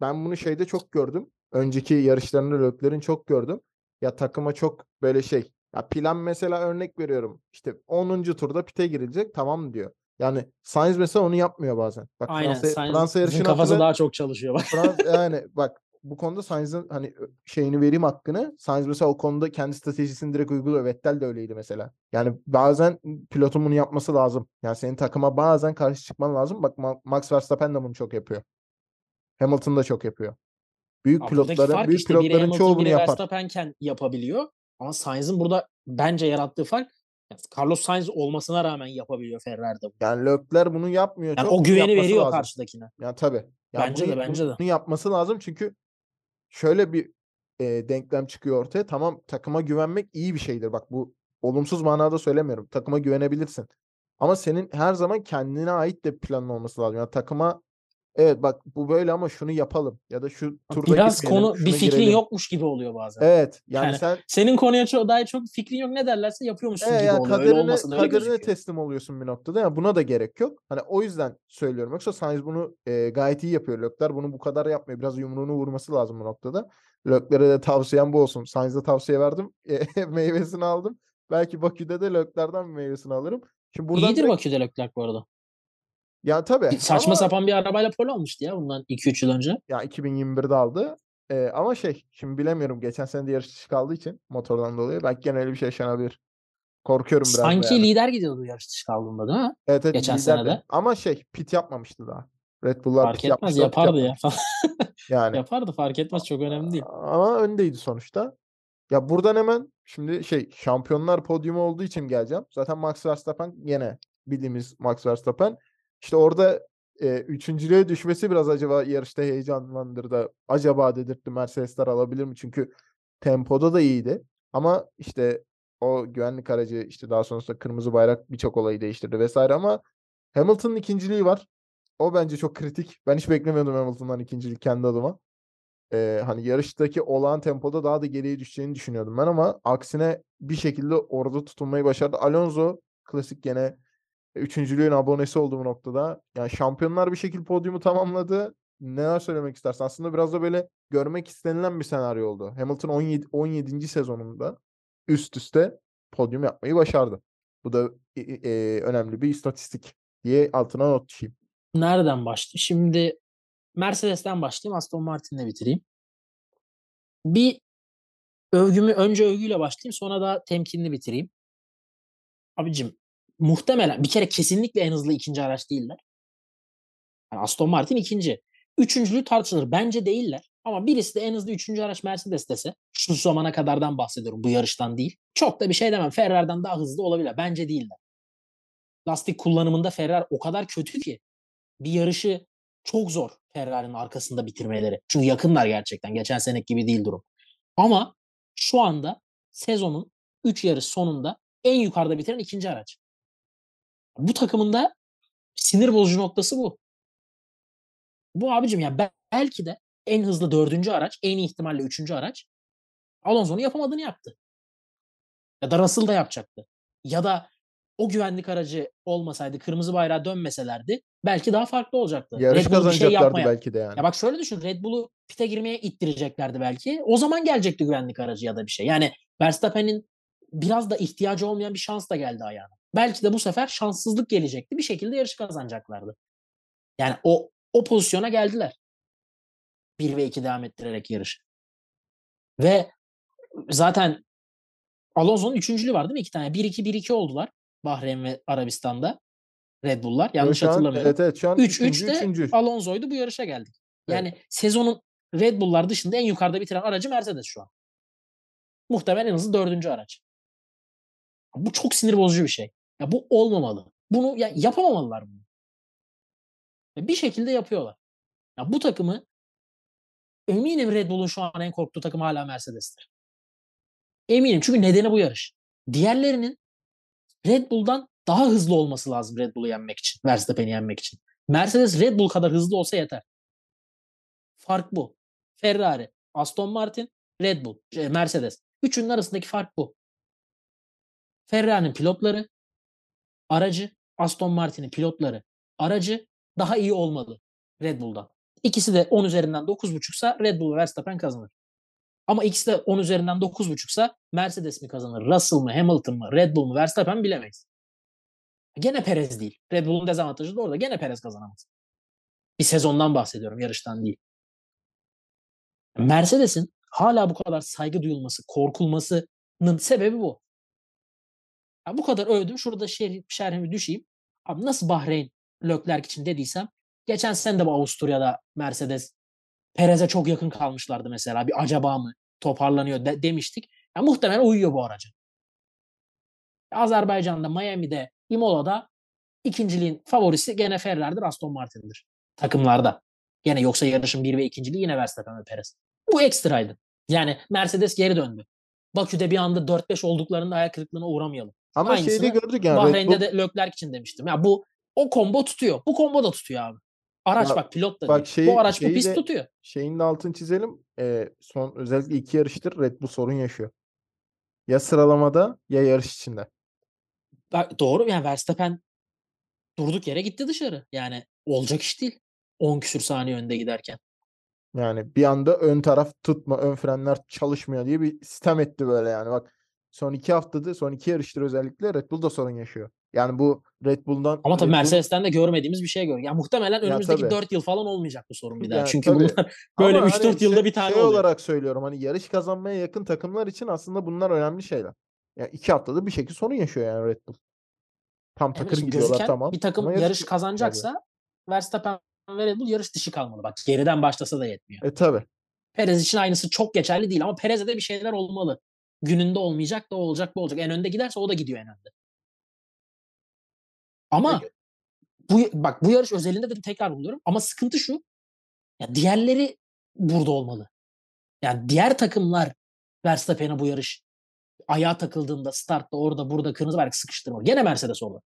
ben bunu şeyde çok gördüm. Önceki yarışlarında Leclerc'in çok gördüm. Ya takıma çok böyle şey. Ya plan mesela örnek veriyorum. İşte 10. turda pite girilecek tamam diyor. Yani Sainz mesela onu yapmıyor bazen. Bak Aynen. Fransa, Sainz'in Fransa yarışını kafası hatırla. daha çok çalışıyor bak. Fransa, (laughs) yani bak bu konuda Sainz'ın hani şeyini vereyim hakkını. Sainz mesela o konuda kendi stratejisini direkt uyguluyor. Vettel de öyleydi mesela. Yani bazen pilotun bunu yapması lazım. Yani senin takıma bazen karşı çıkman lazım. Bak Ma- Max Verstappen de bunu çok yapıyor. Hamilton da çok yapıyor. Büyük buradaki pilotların büyük işte pilotların Hamilton çoğu bunu yapar. Verstappen'ken yapabiliyor. Ama Sainz'in burada bence yarattığı fark yani Carlos Sainz olmasına rağmen yapabiliyor Ferrari'de. bunu. Yani Leclerc bunu yapmıyor Yani çok. o güveni veriyor lazım. karşıdakine. Yani tabii. Ya Bence bunu, de, bence bunu, de. bunu yapması lazım çünkü şöyle bir e, denklem çıkıyor ortaya. Tamam takıma güvenmek iyi bir şeydir. Bak bu olumsuz manada söylemiyorum. Takıma güvenebilirsin. Ama senin her zaman kendine ait de planın olması lazım. Yani takıma evet bak bu böyle ama şunu yapalım ya da şu turda Biraz konu bir fikrin girelim. yokmuş gibi oluyor bazen. Evet yani, Yani sen Senin konuya çok, dair çok fikrin yok ne derlerse yapıyormuşsun Evet, gibi yani oluyor. Öyle kaderine, olmasa da öyle kaderine gözüküyor. teslim oluyorsun bir noktada. Yani buna da gerek yok. Hani o yüzden söylüyorum. Yoksa Sainz bunu e, gayet iyi yapıyor. Leclerc bunu bu kadar yapmıyor. Biraz yumruğunu vurması lazım bu noktada. Leclerc'e de tavsiyem bu olsun. Sainz'e tavsiye verdim. (laughs) E, meyvesini aldım. Belki Bakü'de de Leclerc'den bir meyvesini alırım. Şimdi buradan İyidir direkt- Bakü'de Leclerc bu arada. Ya tabii. Saçma ama, sapan bir arabayla pole almıştı ya bundan 2-3 yıl önce. Ya 2021'de aldı. E, ama şey şimdi bilemiyorum. Geçen sene de yarış dışı kaldığı için motordan dolayı. Belki gene öyle bir şey yaşanabilir. Korkuyorum biraz Sanki yani. lider gidiyordu yarış dışı kaldığında değil mi? Evet, evet geçen sene de. Ama şey pit yapmamıştı daha. Red Bull'lar Fark pit etmez yapardı ya. (laughs) Yani yapardı fark etmez çok önemli değil. ama öndeydi sonuçta. Ya buradan hemen şimdi şey şampiyonlar podyumu olduğu için geleceğim. Zaten Max Verstappen yine bildiğimiz Max Verstappen. İşte orada e, üçüncülüğe düşmesi biraz acaba yarışta heyecanlandırdı. Acaba dedirtti Mercedesler alabilir mi? Çünkü tempoda da iyiydi. Ama işte o güvenlik aracı işte daha sonrasında kırmızı bayrak birçok olayı değiştirdi vesaire ama Hamilton'ın ikinciliği var. O bence çok kritik. Ben hiç beklemiyordum Hamilton'dan ikincilik kendi adıma. Ee, hani yarıştaki olağan tempoda daha da geriye düşeceğini düşünüyordum ben ama aksine bir şekilde orada tutunmayı başardı. Alonso klasik gene üçüncülüğün abonesi oldu bu noktada. Yani şampiyonlar bir şekilde podyumu tamamladı. Neler söylemek istersin? Aslında biraz da böyle görmek istenilen bir senaryo oldu. Hamilton 17, 17. sezonunda üst üste podyum yapmayı başardı. Bu da e, e, önemli bir istatistik diye altına not düşeyim. Nereden başlayayım? Şimdi Mercedes'ten başlayayım. Aston Martin'le bitireyim. Bir övgümü önce övgüyle başlayayım sonra da temkinli bitireyim. Abicim muhtemelen bir kere kesinlikle en hızlı ikinci araç değiller. Yani Aston Martin ikinci. Üçüncülüğü tartışılır. Bence değiller. Ama birisi de en hızlı üçüncü araç Mercedes dese şu zamana kadardan bahsediyorum bu yarıştan değil. Çok da bir şey demem. Ferrari'den daha hızlı olabilir. Bence değiller. Lastik kullanımında Ferrari o kadar kötü ki bir yarışı çok zor Ferrari'nin arkasında bitirmeleri. Çünkü yakınlar gerçekten. Geçen seneki gibi değil durum. Ama şu anda sezonun 3 yarış sonunda en yukarıda bitiren ikinci araç. Bu takımın da sinir bozucu noktası bu. Bu abicim ya bel- belki de en hızlı dördüncü araç, en iyi ihtimalle üçüncü araç Alonso'nun yapamadığını yaptı. Ya da Russell da yapacaktı. Ya da o güvenlik aracı olmasaydı, kırmızı bayrağı dönmeselerdi belki daha farklı olacaktı. Yarış Red Bull bir şey yapmaya. belki de yani. Ya bak şöyle düşün. Red Bull'u pite girmeye ittireceklerdi belki. O zaman gelecekti güvenlik aracı ya da bir şey. Yani Verstappen'in biraz da ihtiyacı olmayan bir şans da geldi ayağına. Belki de bu sefer şanssızlık gelecekti. Bir şekilde yarışı kazanacaklardı. Yani o o pozisyona geldiler. 1 ve 2 devam ettirerek yarış. Ve zaten Alonso'nun üçüncülüğü var değil mi? İki tane. 1-2 1-2 oldular. Bahreyn ve Arabistan'da. Red Bull'lar. Yanlış an- hatırlamıyorum. Evet evet şu an 3-3 üçüncü, de üçüncü. Alonso'ydu bu yarışa geldik. Yani sezonun Red Bull'lar dışında en yukarıda bitiren aracı Mercedes şu an. Muhtemelen en hızlı dördüncü araç. Bu çok sinir bozucu bir şey. Ya bu olmamalı. Bunu ya yapamamalılar bunu. Ya bir şekilde yapıyorlar. Ya bu takımı eminim Red Bull'un şu an en korktuğu takım hala Mercedes'tir. Eminim çünkü nedeni bu yarış. Diğerlerinin Red Bull'dan daha hızlı olması lazım Red Bull'u yenmek için. Verstappen'i yenmek için. Mercedes Red Bull kadar hızlı olsa yeter. Fark bu. Ferrari, Aston Martin, Red Bull, şey, Mercedes. Üçünün arasındaki fark bu. Ferrari'nin pilotları, aracı, Aston Martin'in pilotları, aracı daha iyi olmalı Red Bull'dan. İkisi de 10 üzerinden 9.5'sa Red Bull ve Verstappen kazanır. Ama ikisi de 10 üzerinden 9.5'sa Mercedes mi kazanır, Russell mı, Hamilton mı, Red Bull mu, Verstappen bilemeyiz. Gene Perez değil. Red Bull'un dezavantajı da orada. Gene Perez kazanamaz. Bir sezondan bahsediyorum, yarıştan değil. Mercedes'in hala bu kadar saygı duyulması, korkulmasının sebebi bu. Ya bu kadar övdüm. Şurada şer, şerhimi düşeyim. Abi nasıl Bahreyn Leclerc için dediysem geçen sene de bu Avusturya'da Mercedes Perez'e çok yakın kalmışlardı mesela. Bir acaba mı toparlanıyor de, demiştik. Ya muhtemelen uyuyor bu araca. Azerbaycan'da, Miami'de, Imola'da ikinciliğin favorisi gene Ferrari'dir, Aston Martin'dir. Takımlarda. Gene yoksa yarışın bir ve ikinciliği yine Verstappen ve Perez. Bu ekstraydı. Yani Mercedes geri döndü. Bakü'de bir anda 4-5 olduklarında ayak kırıklığına uğramayalım. Ama şeyde Aynısını gördük yani Bahreyn'de Bull- de Leclerc için demiştim. Ya bu o combo tutuyor. Bu combo da tutuyor abi. Araç Ya bak pilot da bak değil. şeyi- bu araç bu pist tutuyor. şeyin de altını çizelim. Ee, son özellikle iki yarıştır Red Bull sorun yaşıyor. Ya sıralamada ya yarış içinde. Bak, doğru yani Verstappen durduk yere gitti dışarı. Yani olacak iş değil. 10 küsür saniye önde giderken. Yani bir anda ön taraf tutma, ön frenler çalışmıyor diye bir sistem etti böyle yani. Bak son iki haftada, son iki yarıştır özellikle Red Bull da sorun yaşıyor. Yani bu Red Bull'dan Ama tabii Bull- Mercedes'ten de görmediğimiz bir şey gör. Ya muhtemelen önümüzdeki tabii. 4 yıl falan olmayacak bu sorun bir daha. Yani Çünkü tabii. bunlar (laughs) böyle Ama 3-4 hani yılda şey- bir tane şey oluyor. olarak söylüyorum hani yarış kazanmaya yakın takımlar için aslında bunlar önemli şeyler. Yani iki haftada bir şekilde sorun yaşıyor yani Red Bull. Tam Evet, takır şimdi gidiyorlar tamam. bir takım yarış yarış- kazanacaksa Verstappen ve Red Bull yarış dışı kalmalı. Bak geriden başlasa da yetmiyor. E tabi. Perez için aynısı çok geçerli değil ama Perez'e de bir şeyler olmalı. Gününde olmayacak da o olacak bu olacak. En önde giderse o da gidiyor en önde. Ama Peki. bu bak bu yarış özelinde de tekrar buluyorum ama sıkıntı şu. Ya diğerleri burada olmalı. Yani diğer takımlar Verstappen'e bu yarış ayağa takıldığında startta orada burada kırmızı bayrak sıkıştırmalı. Gene Mercedes orada.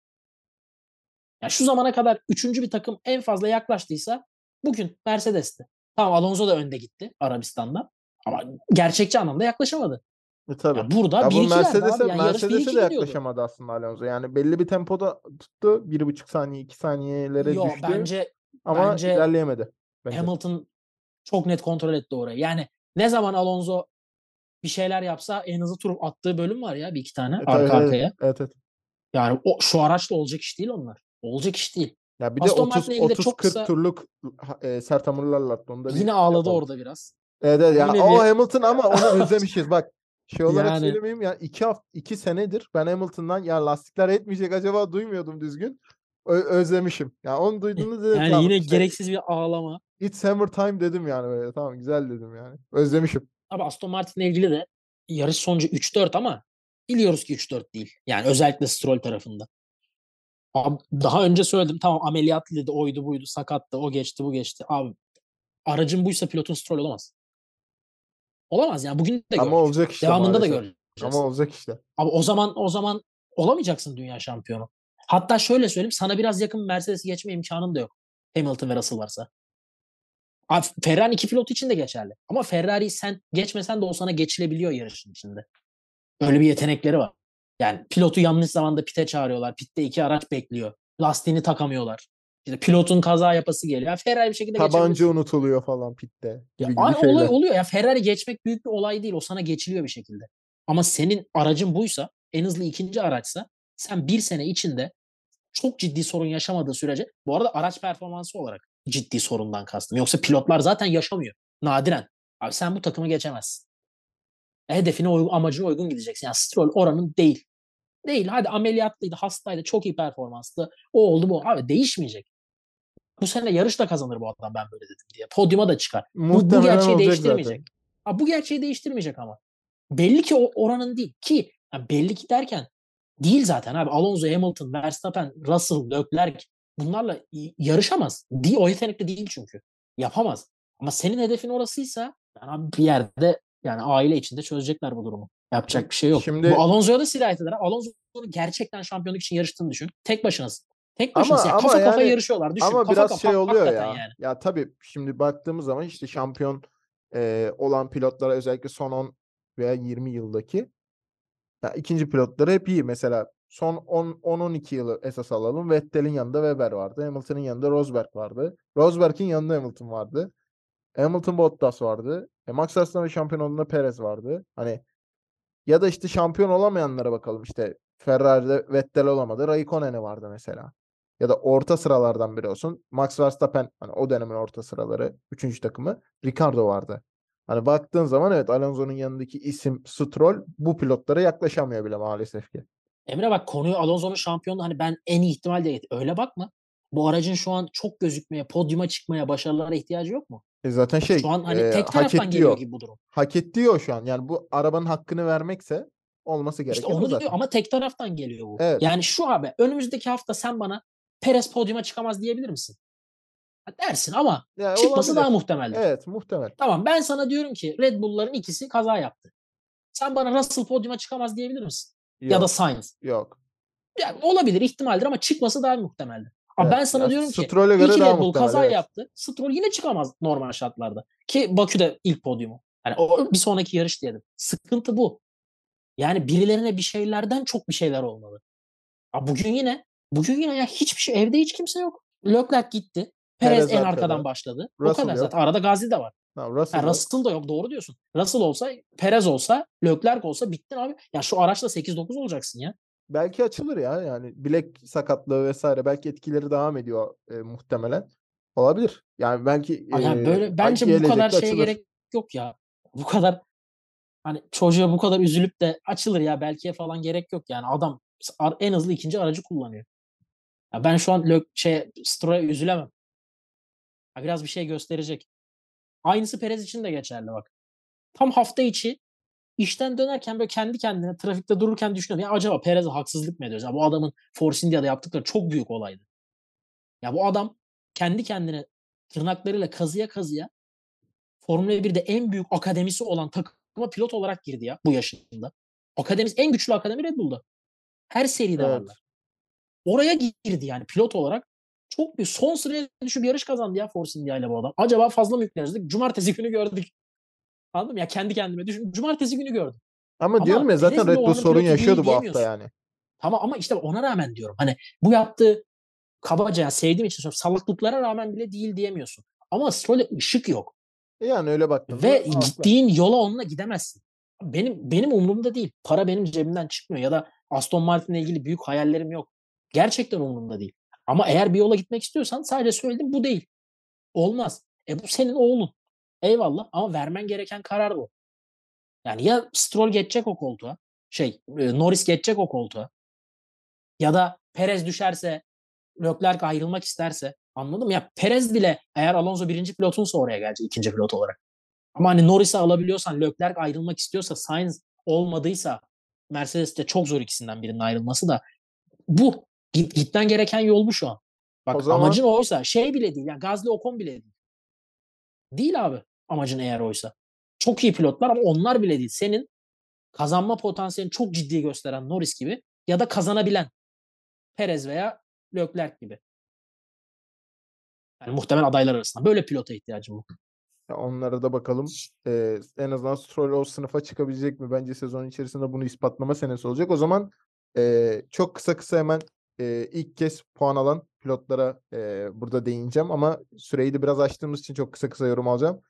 Ya şu zamana kadar üçüncü bir takım en fazla yaklaştıysa bugün Mercedes'ti. Tamam Alonso da önde gitti Arabistan'da. Ama gerçekçi anlamda yaklaşamadı. E tabi. Ya burada Ya bu 1-2'lerdi Mercedes'e. Yani yarış 1-2 Mercedes'e de yaklaşamadı aslında Alonso. Yani belli bir tempoda tuttu. Bir buçuk saniye, iki saniyelere Yo, düştü. bence ama bence ilerleyemedi. Bence. Hamilton çok net kontrol etti orayı. Yani ne zaman Alonso bir şeyler yapsa en hızlı tur attığı bölüm var ya bir iki tane E, tabii, arka evet, arkaya. Evet evet. Yani o şu araçla olacak iş değil onlar. Olacak iş değil. Ya bir de Aston 30 ilgili 30 çok 40 kısa- turluk e, sert hamurlarla attı. Onu da bir Yine ağladı yapalım. orada biraz. Evet, evet. Ya, Yine o bir- Hamilton ama onu özlemişiz. Bak şey olarak Yani. söylemeyeyim ya iki hafta iki senedir ben Hamilton'dan ya lastikler etmeyecek acaba duymuyordum düzgün. Ö- özlemişim. Ya onu duyduğunda dedim Yani tamam yine işte, gereksiz bir ağlama. It's hammer time dedim yani böyle. Tamam güzel dedim yani. Özlemişim. Abi Aston Martin'le ilgili de yarış sonucu 3-4 ama biliyoruz ki 3-4 değil. Yani özellikle Stroll tarafında. Abi daha önce söyledim tamam ameliyatlıydı, oydu buydu, sakattı, o geçti, bu geçti. Abi aracın buysa pilotun Stroll olamaz. Olamaz yani bugün de Ama gördük. olacak işte Devamında da maalesef. göreceğiz. Ama olacak işte. Abi o zaman o zaman olamayacaksın dünya şampiyonu. Hatta şöyle söyleyeyim sana biraz yakın Mercedes'i geçme imkanın da yok. Hamilton ve Russell varsa. Abi Ferrari iki pilot için de geçerli. Ama Ferrari'yi sen geçmesen de o sana geçilebiliyor yarışın içinde. Öyle bir yetenekleri var. Yani pilotu yanlış zamanda pite çağırıyorlar. Pitte iki araç bekliyor. Lastiğini takamıyorlar. İşte pilotun kaza yapası geliyor. Ferrari bir şekilde Tabanca geçebilir. unutuluyor falan pitte. Ya şeyler. olay oluyor ya. Ferrari geçmek büyük bir olay değil. O sana geçiliyor bir şekilde. Ama senin aracın buysa, en hızlı ikinci araçsa sen bir sene içinde çok ciddi sorun yaşamadığı sürece bu arada araç performansı olarak ciddi sorundan kastım. Yoksa pilotlar zaten yaşamıyor. Nadiren. Abi sen bu takımı geçemezsin. Hedefine uygun, amacına uygun gideceksin. Yani Stroll oranın değil. Değil. Hadi ameliyatlıydı, hastaydı, çok iyi performanstı. O oldu bu. Abi değişmeyecek. Bu sene yarış da kazanır bu adam ben böyle dedim diye. Podyuma da çıkar. Bu, bu gerçeği değiştirmeyecek. zaten. Bu gerçeği değiştirmeyecek ama. Belli ki o oranın değil. Ki yani belli ki derken değil zaten abi. Alonso, Hamilton, Verstappen, Russell, Leclerc bunlarla yarışamaz. Değil, o yetenekli değil çünkü. Yapamaz. Ama senin hedefin orasıysa yani bir yerde yani aile içinde çözecekler bu durumu. Yapacak bir şey yok. Şimdi- Bu Alonso'ya da sirayet eder. Alonso'nun gerçekten şampiyonluk için yarıştığını düşün. Tek başınasın. Tek Ama- başınasın. Yani ama kafa yani- yarışıyorlar. Düşün. Ama kafa biraz kafa, şey oluyor ya. Yani. Ya tabii şimdi baktığımız zaman işte şampiyon e, olan pilotlara özellikle son 10 veya 20 yıldaki ya ikinci pilotları hep iyi. Mesela son 10 10-12 yılı esas alalım. Vettel'in yanında Weber vardı. Hamilton'ın yanında Rosberg vardı. Rosberg'in yanında Hamilton vardı. Hamilton Bottas vardı. E, Max Verstappen şampiyon olduğunda Perez vardı. Hani ya da işte şampiyon olamayanlara bakalım işte Ferrari'de Vettel olamadı. Raikkonen'i vardı mesela. Ya da orta sıralardan biri olsun. Max Verstappen hani o dönemin orta sıraları 3. takımı Ricardo vardı. Hani baktığın zaman evet Alonso'nun yanındaki isim Stroll bu pilotlara yaklaşamıyor bile maalesef ki. Emre bak konuyu Alonso'nun şampiyonluğu hani ben en iyi ihtimal diye öyle bakma. Bu aracın şu an çok gözükmeye, podyuma çıkmaya, başarılara ihtiyacı yok mu? E zaten şey Şu an hani e, tek hak taraftan geliyor ediyor. gibi bu durum. Hak ediyor şu an. Yani bu arabanın hakkını vermekse olması İşte gereken o onu diyor ama tek taraftan geliyor bu. Evet. Yani şu abi önümüzdeki hafta sen bana Perez podyuma çıkamaz diyebilir misin? Dersin ama Ya çıkması daha olabilir. muhtemeldir. Evet muhtemel. Tamam ben sana diyorum ki Red Bull'ların ikisi kaza yaptı. Sen bana Russell podyuma çıkamaz diyebilir misin? Ya da Yok. Sainz. Yok. Yani olabilir ihtimaldir ama çıkması daha muhtemeldir. Ama Evet. ben sana Ya diyorum ki iki daha Red Bull muhtemel. kaza Evet. yaptı. Stroll yine çıkamaz normal şartlarda. Ki Bakü'de ilk podyumu. Yani o bir sonraki yarış diyelim. Sıkıntı bu. Yani birilerine bir şeylerden çok bir şeyler olmalı. Ha bugün yine bugün yine ya hiçbir şey evde hiç kimse yok. Leclerc gitti. Perez, Perez en arkada. arkadan başladı. o Russell kadar yok. zaten. Arada Gazi de var. Ha, Russell yok. Russell da yok doğru diyorsun. Russell olsa, Perez olsa, Leclerc olsa bittin abi. Ya şu araçla 8-9 olacaksın ya. Belki açılır ya yani bilek sakatlığı vesaire belki etkileri devam ediyor e, muhtemelen. Olabilir. Yani belki Ay Yani e, böyle bence bu kadar şeye açılır. gerek yok ya. Bu kadar hani çocuğa bu kadar üzülüp de açılır ya belkiye falan gerek yok yani. Adam en hızlı ikinci aracı kullanıyor. Ya ben şu an Lök şey Stroll'e üzülemem. Ya biraz bir şey gösterecek. Aynısı Perez için de geçerli bak. Tam hafta içi işten dönerken böyle kendi kendine trafikte dururken düşünüyorum. Ya acaba Perez'e haksızlık mı ediyoruz? Ya bu adamın Force India'da yaptıkları çok büyük olaydı. Ya bu adam kendi kendine tırnaklarıyla kazıya kazıya Formula 1'de en büyük akademisi olan takıma pilot olarak girdi ya bu yaşında. Akademisi en güçlü akademi Red Bull'da. Her seride Evet. varlar. Oraya girdi yani pilot olarak. Çok bir son sıraya düşüp yarış kazandı ya Force India ile bu adam. Acaba fazla mı yükleniyoruz? dedik. Cumartesi günü gördük. Anladın mı? Ya kendi kendime düşün. Cumartesi günü gördüm. Ama, Ama diyorum ya zaten Red Bull sorun yaşıyordu bu hafta yani. Tamam ama işte ona rağmen diyorum. Hani bu yaptığı kabaca yani sevdiğim için söylüyorum. Salaklıklara rağmen bile değil diyemiyorsun. Ama Stroll'e ışık yok. E Yani öyle baktığında Ve haklı. gittiğin yola onunla gidemezsin. Benim benim umurumda değil. Para benim cebimden çıkmıyor ya da Aston Martin'le ilgili büyük hayallerim yok. Gerçekten umurumda değil. Ama eğer bir yola gitmek istiyorsan sadece söyledim bu değil. Olmaz. E bu senin oğlun. Eyvallah ama vermen gereken karar bu. Yani ya Stroll geçecek o koltuğa. Şey e, Norris geçecek o koltuğa. Ya da Perez düşerse Leclerc ayrılmak isterse anladın mı? Ya Perez bile eğer Alonso birinci pilotunsa oraya gelecek ikinci pilot olarak. Ama hani Norris'i alabiliyorsan Leclerc ayrılmak istiyorsa Sainz olmadıysa Mercedes'te çok zor ikisinden birinin ayrılması da bu. Git, gitmen gereken yol bu şu an. Bak O zaman- amacın oysa şey bile değil. Yani Gazli Ocon bile değil. Değil abi amacın eğer oysa. Çok iyi pilotlar ama onlar bile değil. Senin kazanma potansiyelini çok ciddi gösteren Norris gibi ya da kazanabilen Perez veya Leclerc gibi. Yani muhtemel adaylar arasında. Böyle pilota ihtiyacım var. Ya onlara da bakalım. Ee, en azından Stroll o sınıfa çıkabilecek mi? Bence sezon içerisinde bunu ispatlama senesi olacak. O zaman e, çok kısa kısa hemen e, ilk kez puan alan pilotlara e, burada değineceğim ama süreyi de biraz açtığımız için çok kısa kısa yorum alacağım.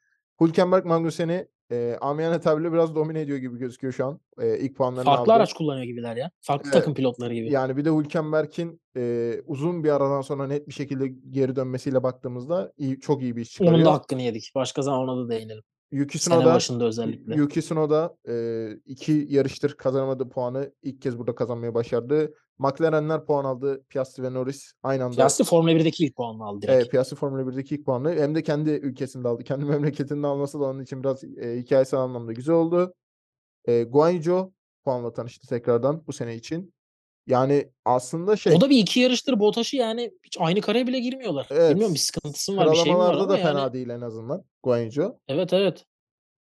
Hülkenberg Magnussen'i e, amiyane tabirle biraz domine ediyor gibi gözüküyor şu an. E, ilk puanlarını Farklı aldı. araç kullanıyor gibiler ya. Farklı Evet. takım pilotları gibi. Yani bir de Hülkenberg'in e, uzun bir aradan sonra net bir şekilde geri dönmesiyle baktığımızda iyi, çok iyi bir iş çıkarıyor. Onun da hakkını yedik. Başka zaman ona da değinelim. Yuki Tsunoda, başında özellikle. Yuki Tsunoda e, iki yarıştır kazanamadığı puanı ilk kez burada kazanmayı başardı. McLaren'ler puan aldı. Piastri ve Norris aynı anda. Piastri Formula 1'deki ilk puanını aldı direkt. Evet, Piastri Formula 1'deki ilk puanı hem de kendi ülkesinde aldı. Kendi (laughs) memleketinde alması da onun için biraz e, hikayesel anlamda güzel oldu. E, Guanyu puanla tanıştı tekrardan bu sene için. Yani aslında şey O da bir iki yarıştır Bottas'ı yani hiç aynı kareye bile girmiyorlar. Evet. Bilmiyorum bir sıkıntısı var bir şey mi var ama da yani. fena değil en azından Guanyu. Evet evet.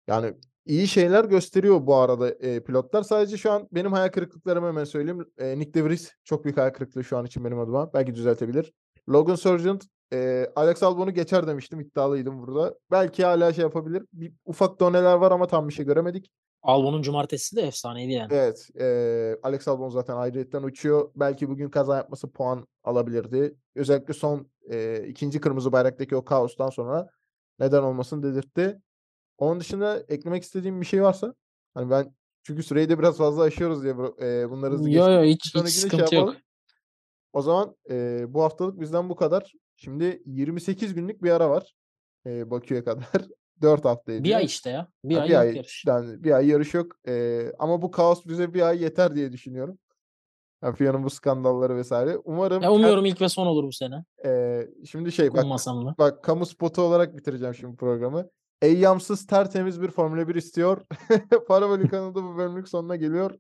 Yani iyi şeyler gösteriyor bu arada e, pilotlar. Sadece şu an benim hayal kırıklıklarımı hemen söyleyeyim. E, Nick De Vries çok büyük hayal kırıklığı şu an için benim adıma. Belki düzeltebilir. Logan Sargent, e, Alex Albon'u geçer demiştim. iddialıydım burada. Belki hala şey yapabilir. Bir ufak doneler var ama tam bir şey göremedik. Albon'un cumartesi de efsaneydi yani. Evet. E, Alex Albon zaten ayrıyetten uçuyor. Belki bugün kaza yapması puan alabilirdi. Özellikle son e, ikinci kırmızı bayraktaki o kaostan sonra neden olmasın dedirtti. Onun dışında eklemek istediğim bir şey varsa hani ben Çünkü süreyi de biraz fazla aşıyoruz diye eee, bunları hızlı Yo, yo, hiç hiç şey sıkıntı yok. yapalım. O zaman, eee, bu haftalık bizden bu kadar. Şimdi 28 günlük bir ara var, eee, Bakü'ye kadar. (laughs) 4 hafta 1 ediyor. ay işte ya. 1 Ha, ay 1 yok ay yarış. yani 1 ay yarış yok. Eee, ama bu kaos bize 1 ay yeter diye düşünüyorum. Ya, FIA'nın bu skandalları vs. Umarım Ya, her umuyorum ilk ve son olur bu sene. Eee, şimdi şey bak da. bak kamu spotu olarak bitireceğim şimdi programı. Eyyamsız tertemiz bir Formula 1 istiyor. (laughs) Parabolic kanalı bu bölümlük sonuna geliyor.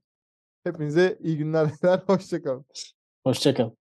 Hepinize iyi günler diler. (laughs) Hoşça kalın. Hoşça kalın.